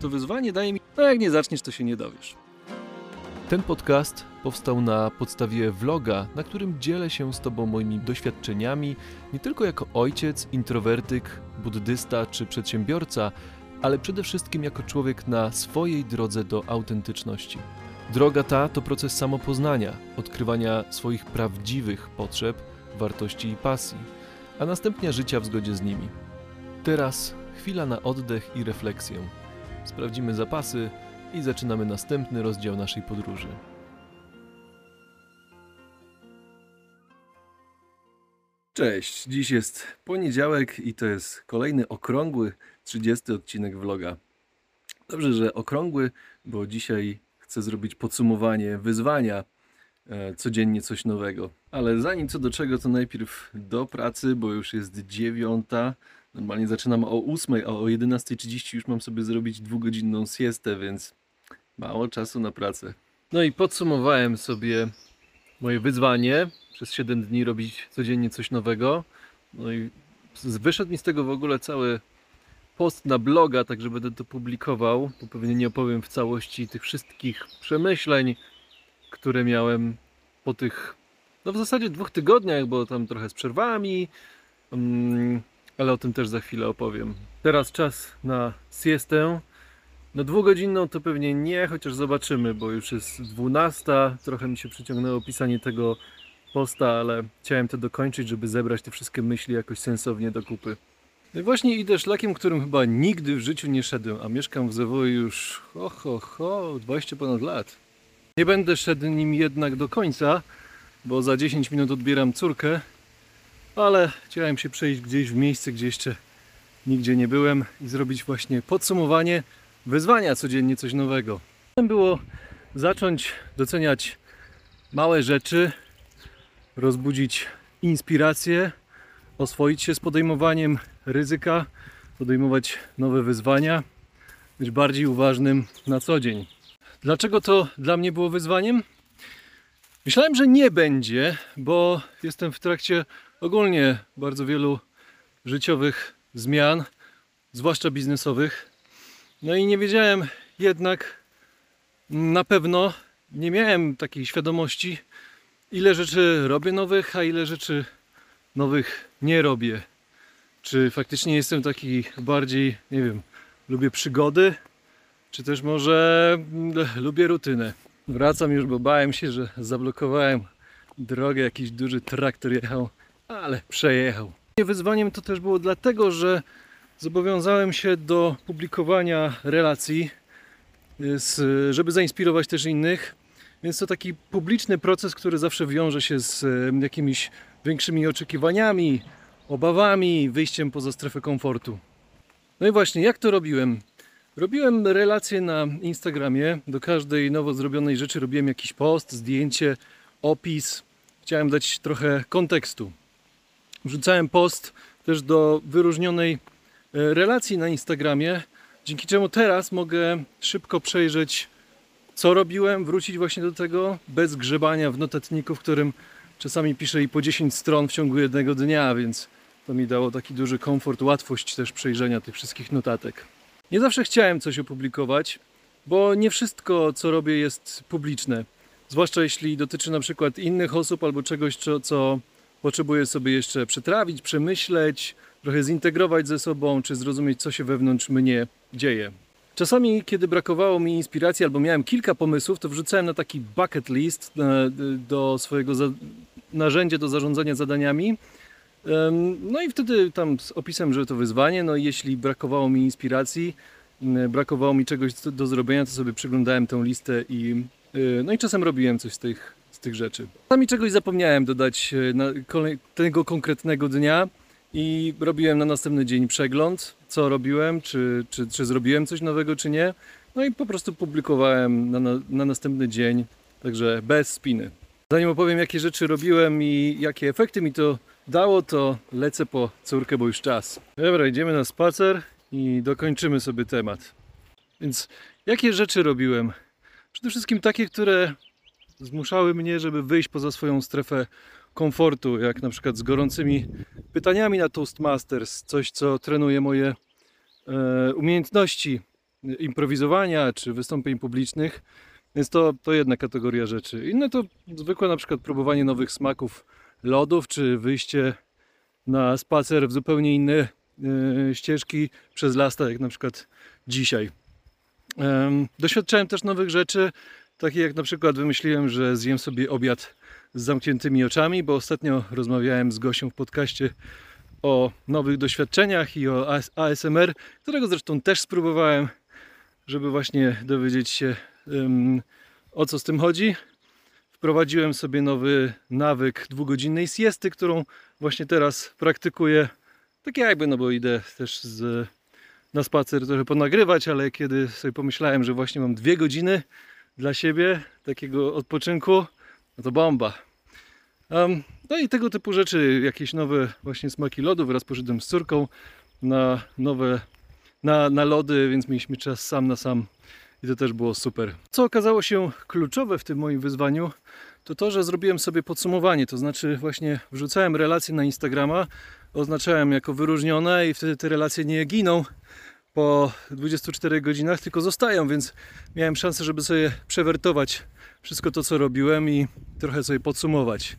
To wyzwanie daje mi, no jak nie zaczniesz, to się nie dowiesz. Ten podcast powstał na podstawie vloga, na którym dzielę się z Tobą moimi doświadczeniami, nie tylko jako ojciec, introwertyk, buddysta czy przedsiębiorca, ale przede wszystkim jako człowiek na swojej drodze do autentyczności. Droga ta to proces samopoznania, odkrywania swoich prawdziwych potrzeb, wartości i pasji, a następnie życia w zgodzie z nimi. Teraz chwila na oddech i refleksję. Sprawdzimy zapasy i zaczynamy następny rozdział naszej podróży. Cześć, dziś jest poniedziałek i to jest kolejny okrągły 30 odcinek vloga. Dobrze, że okrągły, bo dzisiaj chcę zrobić podsumowanie wyzwania e, codziennie coś nowego. Ale zanim co do czego, to najpierw do pracy, bo już jest dziewiąta. Normalnie zaczynam o 8, a o 11.30 już mam sobie zrobić dwugodzinną siestę, więc mało czasu na pracę. No i podsumowałem sobie moje wyzwanie przez 7 dni robić codziennie coś nowego. No i wyszedł mi z tego w ogóle cały post na bloga, także będę to publikował, bo pewnie nie opowiem w całości tych wszystkich przemyśleń, które miałem po tych, no w zasadzie dwóch tygodniach, bo tam trochę z przerwami, mm, ale o tym też za chwilę opowiem. Teraz czas na siestę. No dwugodzinną to pewnie nie, chociaż zobaczymy, bo już jest 12. Trochę mi się przyciągnęło pisanie tego posta, ale chciałem to dokończyć, żeby zebrać te wszystkie myśli jakoś sensownie do kupy. No i właśnie idę szlakiem, którym chyba nigdy w życiu nie szedłem, a mieszkam w Zawoju już ho, ho, ho, 20 ponad lat. Nie będę szedł nim jednak do końca, bo za 10 minut odbieram córkę, ale chciałem się przejść gdzieś w miejsce, gdzie jeszcze nigdzie nie byłem i zrobić właśnie podsumowanie wyzwania codziennie coś nowego. Było zacząć doceniać małe rzeczy, rozbudzić inspirację, oswoić się z podejmowaniem ryzyka, podejmować nowe wyzwania, być bardziej uważnym na co dzień. Dlaczego to dla mnie było wyzwaniem? Myślałem, że nie będzie, bo jestem w trakcie ogólnie bardzo wielu życiowych zmian, zwłaszcza biznesowych. No i nie wiedziałem jednak na pewno, nie miałem takiej świadomości, ile rzeczy robię nowych, a ile rzeczy nowych nie robię. Czy faktycznie jestem taki bardziej, nie wiem, lubię przygody, czy też może mm, lubię rutynę. Wracam już, bo bałem się, że zablokowałem drogę, jakiś duży traktor jechał, ale przejechał. Wyzwaniem to też było dlatego, że zobowiązałem się do publikowania relacji, y, żeby zainspirować też innych. Więc to taki publiczny proces, który zawsze wiąże się z jakimiś większymi oczekiwaniami, obawami, wyjściem poza strefę komfortu. No i właśnie, jak to robiłem? Robiłem relacje na Instagramie. Do każdej nowo zrobionej rzeczy robiłem jakiś post, zdjęcie, opis. Chciałem dać trochę kontekstu. Wrzucałem post też do wyróżnionej e, relacji na Instagramie, dzięki czemu teraz mogę szybko przejrzeć co robiłem, wrócić właśnie do tego bez grzebania w notatniku, w którym czasami piszę i po 10 stron w ciągu jednego dnia, więc to mi dało taki duży komfort, łatwość też przejrzenia tych wszystkich notatek. Nie zawsze chciałem coś opublikować, bo nie wszystko, co robię, jest publiczne. Zwłaszcza jeśli dotyczy na przykład innych osób albo czegoś, co, co potrzebuję sobie jeszcze przetrawić, przemyśleć, trochę zintegrować ze sobą, czy zrozumieć, co się wewnątrz mnie dzieje. Czasami, kiedy brakowało mi inspiracji albo miałem kilka pomysłów, to wrzucałem na taki bucket list e, do swojego narzędzia do zarządzania zadaniami. No i wtedy tam z opisem, że to wyzwanie, no i jeśli brakowało mi inspiracji, brakowało mi czegoś do- do zrobienia, to sobie przeglądałem tę listę i y, no i czasem robiłem coś z tych, z tych rzeczy. Czasami czegoś zapomniałem dodać e, kolej, tego konkretnego dnia i robiłem na następny dzień przegląd, co robiłem, czy, czy, czy zrobiłem coś nowego, czy nie. No i po prostu publikowałem na, na, na następny dzień, także bez spiny. Zanim opowiem, jakie rzeczy robiłem i jakie efekty mi to dało, to lecę po córkę, bo już czas. Dobra, idziemy na spacer i dokończymy sobie temat. Więc jakie rzeczy robiłem? Przede wszystkim takie, które zmuszały mnie, żeby wyjść poza swoją strefę komfortu, jak na przykład z gorącymi pytaniami na Toastmasters, coś co trenuje moje e, umiejętności improwizowania czy wystąpień publicznych. Więc to, to jedna kategoria rzeczy. Inne to zwykłe na przykład próbowanie nowych smaków lodów, czy wyjście na spacer w zupełnie inne e, ścieżki przez las, tak jak na przykład dzisiaj. Em, doświadczałem też nowych rzeczy, takich jak na przykład wymyśliłem, że zjem sobie obiad z zamkniętymi oczami, bo ostatnio rozmawiałem z Gosią w podcaście o nowych doświadczeniach i o AS ASMR, którego zresztą też spróbowałem, żeby właśnie dowiedzieć się em, o co z tym chodzi. Wprowadziłem sobie nowy nawyk dwugodzinnej siesty, którą właśnie teraz praktykuję. Tak jakby, no bo idę też z, na spacer trochę ponagrywać, ale kiedy sobie pomyślałem, że właśnie mam dwie godziny dla siebie, takiego odpoczynku, no to bomba. Em, no i tego typu rzeczy, jakieś nowe właśnie smaki lodów. Wraz poszedłem z córką na nowe, na, na lody, więc mieliśmy czas sam na sam i to też było super. Co okazało się kluczowe w tym moim wyzwaniu, to to, że zrobiłem sobie podsumowanie, to znaczy właśnie wrzucałem relacje na Instagrama, oznaczałem jako wyróżnione i wtedy te relacje nie giną po 24 godzinach, tylko zostają, więc miałem szansę, żeby sobie przewertować wszystko to, co robiłem i trochę sobie podsumować.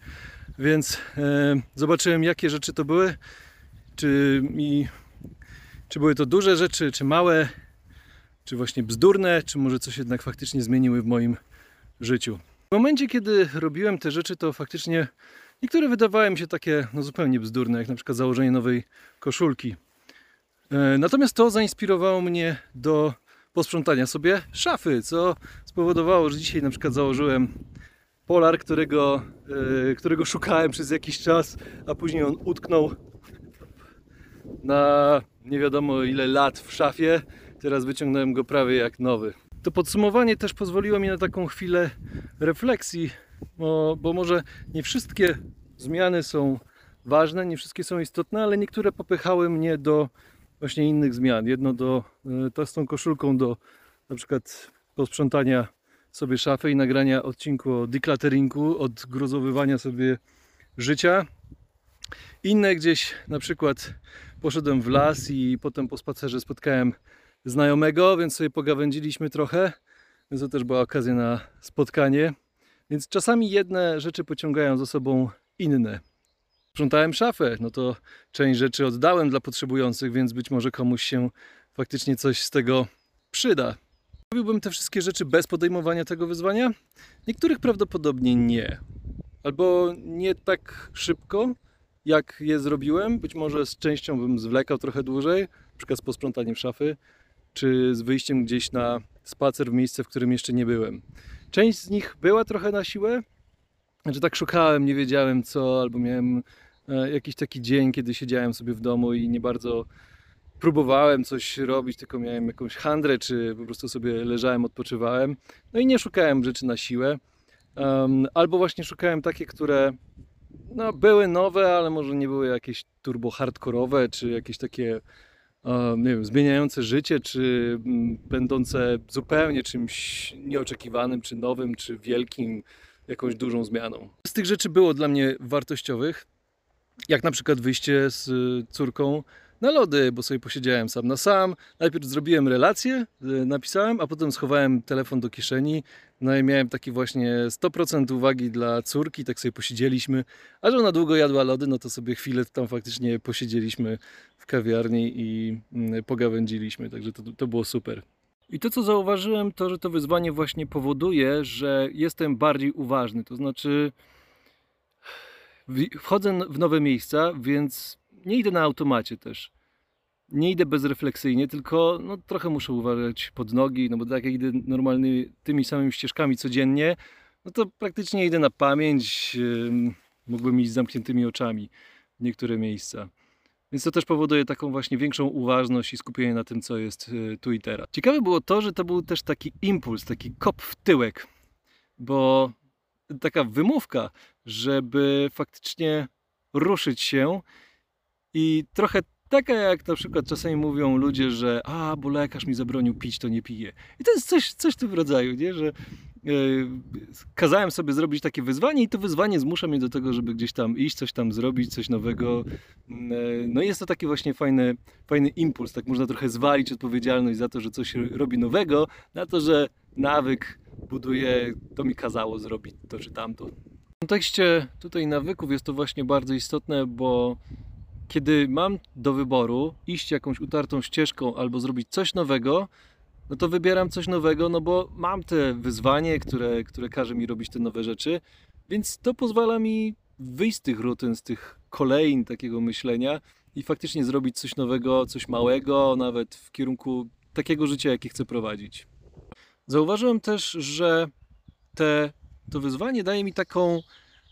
Więc e, zobaczyłem, jakie rzeczy to były, czy, czy były to duże rzeczy, czy małe, czy właśnie bzdurne, czy może coś jednak faktycznie zmieniły w moim życiu. W momencie, kiedy robiłem te rzeczy, to faktycznie niektóre wydawały mi się takie no, zupełnie bzdurne, jak na przykład założenie nowej koszulki. E, Natomiast to zainspirowało mnie do posprzątania sobie szafy, co spowodowało, że dzisiaj na przykład założyłem polar, którego, e, którego szukałem przez jakiś czas, a później on utknął na nie wiadomo ile lat w szafie. Teraz wyciągnąłem go prawie jak nowy. To podsumowanie też pozwoliło mi na taką chwilę refleksji, bo, bo może nie wszystkie zmiany są ważne, nie wszystkie są istotne, ale niektóre popychały mnie do właśnie innych zmian. Jedno do, e, to z tą koszulką do na przykład posprzątania sobie szafy i nagrania odcinku o declutteringu, odgruzowywania sobie życia. Inne gdzieś na przykład poszedłem w las i potem po spacerze spotkałem znajomego, więc sobie pogawędziliśmy trochę. Więc to też była okazja na spotkanie. Więc czasami jedne rzeczy pociągają za sobą inne. Sprzątałem szafę, no to część rzeczy oddałem dla potrzebujących, więc być może komuś się faktycznie coś z tego przyda. Robiłbym te wszystkie rzeczy bez podejmowania tego wyzwania? Niektórych prawdopodobnie nie. Albo nie tak szybko, jak je zrobiłem. Być może z częścią bym zwlekał trochę dłużej, na przykład z posprzątaniem szafy, czy z wyjściem gdzieś na spacer w miejsce, w którym jeszcze nie byłem. Część z nich była trochę na siłę, znaczy tak szukałem, nie wiedziałem co, albo miałem jakiś taki dzień, kiedy siedziałem sobie w domu i nie bardzo próbowałem coś robić, tylko miałem jakąś handrę, czy po prostu sobie leżałem, odpoczywałem. No i nie szukałem rzeczy na siłę. Um, albo właśnie szukałem takie, które no, były nowe, ale może nie były jakieś turbo hardkorowe, czy jakieś takie um, nie wiem, zmieniające życie, czy mm, będące zupełnie czymś nieoczekiwanym, czy nowym, czy wielkim, jakąś dużą zmianą. Z tych rzeczy było dla mnie wartościowych, jak na przykład wyjście z y, córką na lody, bo sobie posiedziałem sam na sam. Najpierw zrobiłem relację, y, napisałem, a potem schowałem telefon do kieszeni. No i miałem taki właśnie 100% uwagi dla córki, tak sobie posiedzieliśmy. A że ona długo jadła lody, no to sobie chwilę tam faktycznie posiedzieliśmy w kawiarni i mm, pogawędziliśmy, także to, to było super. I to, co zauważyłem, to, że to wyzwanie właśnie powoduje, że jestem bardziej uważny. To znaczy, wchodzę w nowe miejsca, więc nie idę na automacie też. Nie idę bezrefleksyjnie, tylko no, trochę muszę uważać pod nogi, no bo tak jak idę normalnymi tymi samymi ścieżkami codziennie, no to praktycznie idę na pamięć. ym, Mógłbym iść z zamkniętymi oczami w niektóre miejsca. Więc to też powoduje taką właśnie większą uważność i skupienie na tym, co jest y, tu i teraz. Ciekawe było to, że to był też taki impuls, taki kop w tyłek, bo taka wymówka, żeby faktycznie ruszyć się i trochę taka jak na przykład czasami mówią ludzie, że a, bo lekarz mi zabronił pić, to nie piję. I to jest coś, coś w tym rodzaju, nie? że kazałem sobie zrobić takie wyzwanie i to wyzwanie zmusza mnie do tego, żeby gdzieś tam iść, coś tam zrobić, coś nowego. E, No jest to taki właśnie fajny, fajny impuls, tak można trochę zwalić odpowiedzialność za to, że coś robi nowego, na to, że nawyk buduje, to mi kazało zrobić to czy tamto. W kontekście tutaj nawyków jest to właśnie bardzo istotne, bo kiedy mam do wyboru iść jakąś utartą ścieżką albo zrobić coś nowego, no to wybieram coś nowego, no bo mam te wyzwanie, które, które każe mi robić te nowe rzeczy, więc to pozwala mi wyjść z tych rutyn, z tych kolejn takiego myślenia i faktycznie zrobić coś nowego, coś małego, nawet w kierunku takiego życia, jakie chcę prowadzić. Zauważyłem też, że te, to wyzwanie daje mi taką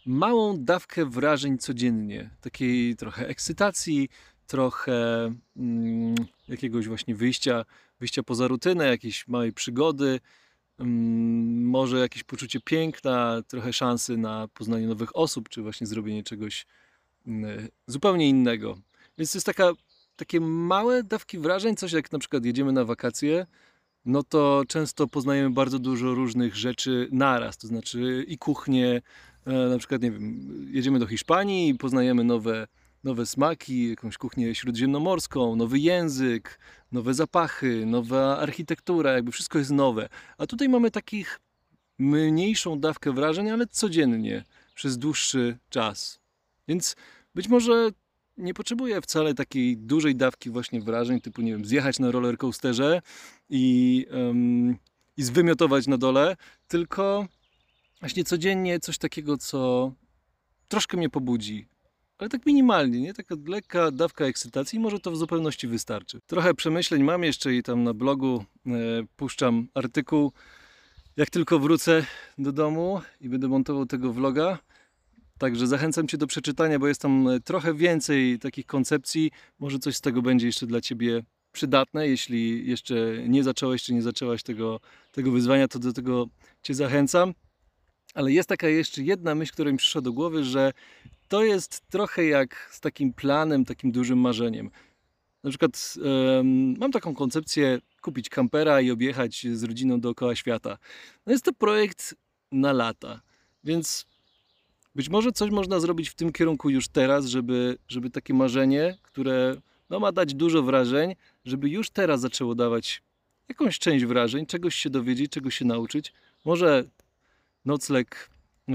małą dawkę wrażeń codziennie, takiej trochę ekscytacji, trochę mm, jakiegoś właśnie wyjścia, wyjścia poza rutynę, jakiejś małej przygody, mm, może jakieś poczucie piękna, trochę szansy na poznanie nowych osób, czy właśnie zrobienie czegoś mm, zupełnie innego. Więc to jest taka, takie małe dawki wrażeń, coś jak na przykład jedziemy na wakacje, no to często poznajemy bardzo dużo różnych rzeczy naraz, to znaczy i kuchnię, e, na przykład, nie wiem, jedziemy do Hiszpanii i poznajemy nowe, nowe smaki, jakąś kuchnię śródziemnomorską, nowy język, nowe zapachy, nowa architektura, jakby wszystko jest nowe. A tutaj mamy takich mniejszą dawkę wrażeń, ale codziennie, przez dłuższy czas. Więc być może nie potrzebuję wcale takiej dużej dawki właśnie wrażeń, typu, nie wiem, zjechać na roller coasterze i, um, i zwymiotować na dole, tylko właśnie codziennie coś takiego, co troszkę mnie pobudzi. Ale tak minimalnie, nie? Taka lekka dawka ekscytacji, może to w zupełności wystarczy. Trochę przemyśleń mam jeszcze i tam na blogu e, puszczam artykuł. Jak tylko wrócę do domu i będę montował tego vloga, Także zachęcam Cię do przeczytania, bo jest tam e, trochę więcej takich koncepcji. Może coś z tego będzie jeszcze dla Ciebie przydatne. Jeśli jeszcze nie zacząłeś czy nie zaczęłaś tego, tego wyzwania, to do tego Cię zachęcam. Ale jest taka jeszcze jedna myśl, która mi przyszła do głowy, że to jest trochę jak z takim planem, takim dużym marzeniem. Na przykład um, mam taką koncepcję kupić kampera i objechać z rodziną dookoła świata. No jest to projekt na lata, więc być może coś można zrobić w tym kierunku już teraz, żeby, żeby takie marzenie, które no, ma dać dużo wrażeń, żeby już teraz zaczęło dawać jakąś część wrażeń, czegoś się dowiedzieć, czegoś się nauczyć. Może nocleg e,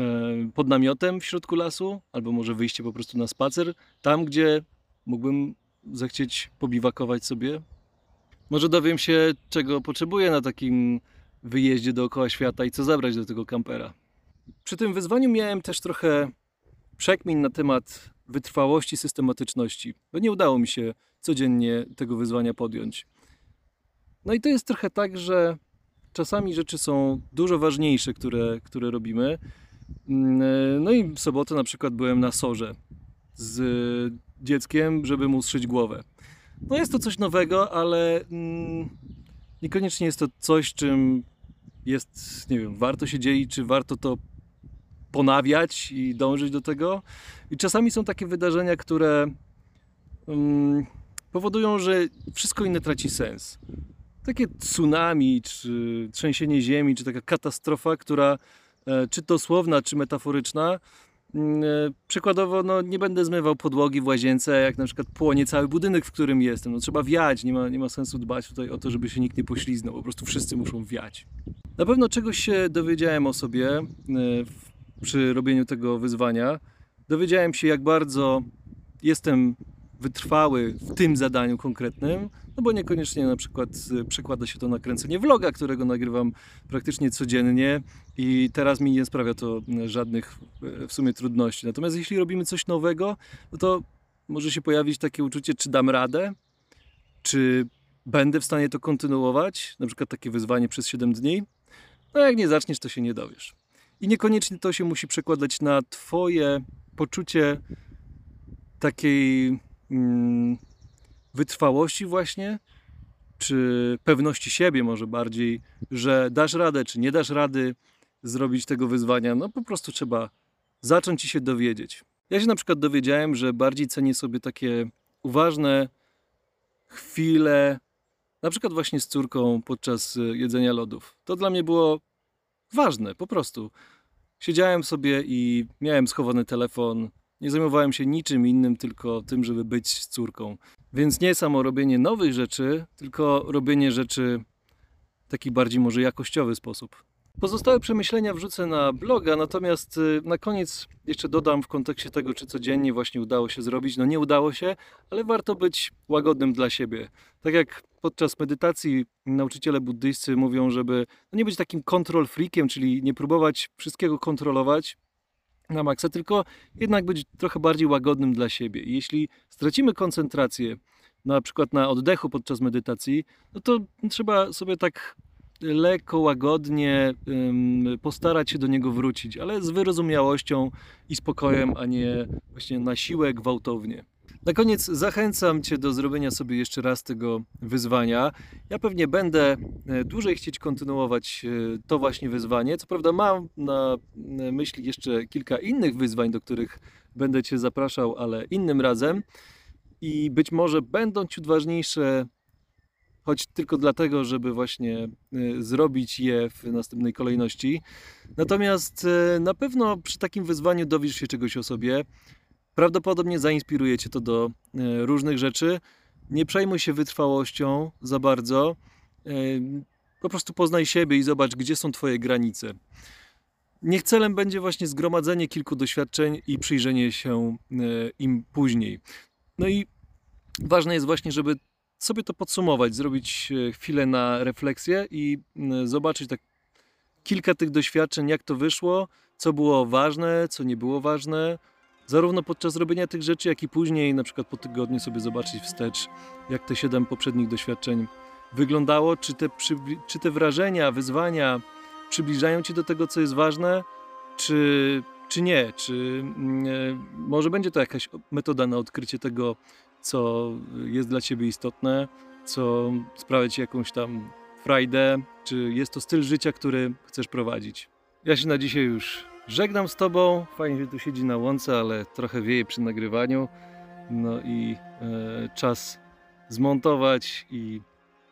pod namiotem w środku lasu, albo może wyjście po prostu na spacer, tam gdzie mógłbym zechcieć pobiwakować sobie. Może dowiem się, czego potrzebuję na takim wyjeździe dookoła świata i co zabrać do tego kampera. Przy tym wyzwaniu miałem też trochę przekmin na temat wytrwałości, systematyczności, bo nie udało mi się codziennie tego wyzwania podjąć. No i to jest trochę tak, że czasami rzeczy są dużo ważniejsze, które, które robimy. No i w sobotę na przykład byłem na sorze z dzieckiem, żeby mu zszyć głowę. No jest to coś nowego, ale mm, niekoniecznie jest to coś, czym jest, nie wiem, warto się dzielić, czy warto to ponawiać i dążyć do tego. I czasami są takie wydarzenia, które um, powodują, że wszystko inne traci sens. Takie tsunami, czy trzęsienie ziemi, czy taka katastrofa, która e, czy dosłowna, czy metaforyczna, mm, e, Przykładowo, no, nie będę zmywał podłogi w łazience, jak na przykład płonie cały budynek, w którym jestem. No, trzeba wiać, nie ma, nie ma sensu dbać tutaj o to, żeby się nikt nie pośliznął. Po prostu wszyscy muszą wiać. Na pewno czegoś się dowiedziałem o sobie e, przy robieniu tego wyzwania. Dowiedziałem się, jak bardzo jestem wytrwały w tym zadaniu konkretnym, no bo niekoniecznie na przykład e, przekłada się to na kręcenie vloga, którego nagrywam praktycznie codziennie i teraz mi nie sprawia to żadnych e, w sumie trudności. Natomiast jeśli robimy coś nowego, no to może się pojawić takie uczucie, czy dam radę, czy będę w stanie to kontynuować, na przykład takie wyzwanie przez 7 dni. No jak nie zaczniesz, to się nie dowiesz. I niekoniecznie to się musi przekładać na Twoje poczucie takiej mm, wytrwałości, właśnie, czy pewności siebie, może bardziej, że dasz radę, czy nie dasz rady zrobić tego wyzwania. No po prostu trzeba zacząć i się dowiedzieć. Ja się na przykład dowiedziałem, że bardziej cenię sobie takie uważne chwile, na przykład właśnie z córką podczas jedzenia lodów. To dla mnie było ważne, po prostu. Siedziałem sobie i miałem schowany telefon. Nie zajmowałem się niczym innym, tylko tym, żeby być z córką. Więc nie samo robienie nowych rzeczy, tylko robienie rzeczy w taki bardziej może jakościowy sposób. Pozostałe przemyślenia wrzucę na bloga, natomiast y, na koniec jeszcze dodam w kontekście tego, czy codziennie właśnie udało się zrobić. No nie udało się, ale warto być łagodnym dla siebie. Tak jak podczas medytacji nauczyciele buddyscy mówią, żeby no nie być takim freakiem, czyli nie próbować wszystkiego kontrolować na maksa, tylko jednak być trochę bardziej łagodnym dla siebie. Jeśli stracimy koncentrację, na przykład na oddechu podczas medytacji, no to trzeba sobie tak lekko, łagodnie postarać się do niego wrócić, ale z wyrozumiałością i spokojem, a nie właśnie na siłę, gwałtownie. Na koniec zachęcam Cię do zrobienia sobie jeszcze raz tego wyzwania. Ja pewnie będę e, dłużej chcieć kontynuować e, to właśnie wyzwanie. Co prawda mam na myśli jeszcze kilka innych wyzwań, do których będę Cię zapraszał, ale innym razem. I być może będą ciut ważniejsze choć tylko dlatego, żeby właśnie y, zrobić je w następnej kolejności. Natomiast y, na pewno przy takim wyzwaniu dowiesz się czegoś o sobie. Prawdopodobnie zainspiruje cię to do y, różnych rzeczy. Nie przejmuj się wytrwałością za bardzo. Po prostu poznaj siebie i zobacz, gdzie są twoje granice. Niech celem będzie właśnie zgromadzenie kilku doświadczeń i przyjrzenie się im później. No i ważne jest właśnie, żeby sobie to podsumować, zrobić e, chwilę na refleksję i zobaczyć tak kilka tych doświadczeń, jak to wyszło, co było ważne, co nie było ważne, zarówno podczas robienia tych rzeczy, jak i później, na przykład po tygodniu sobie zobaczyć wstecz, jak te siedem poprzednich doświadczeń wyglądało, czy te, czy te wrażenia, wyzwania przybliżają Cię do tego, co jest ważne, czy, czy nie, czy e, może będzie to jakaś metoda na odkrycie tego, co jest dla ciebie istotne, co sprawia ci jakąś tam frajdę, czy jest to styl życia, który chcesz prowadzić. Ja się na dzisiaj już żegnam z tobą. Fajnie, że tu siedzi na łące, ale trochę wieje przy nagrywaniu. No i e, czas zmontować i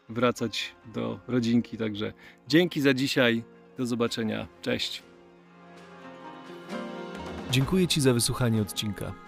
wracać do rodzinki. Także dzięki za dzisiaj. Do zobaczenia. Cześć. Dziękuję Ci za wysłuchanie odcinka.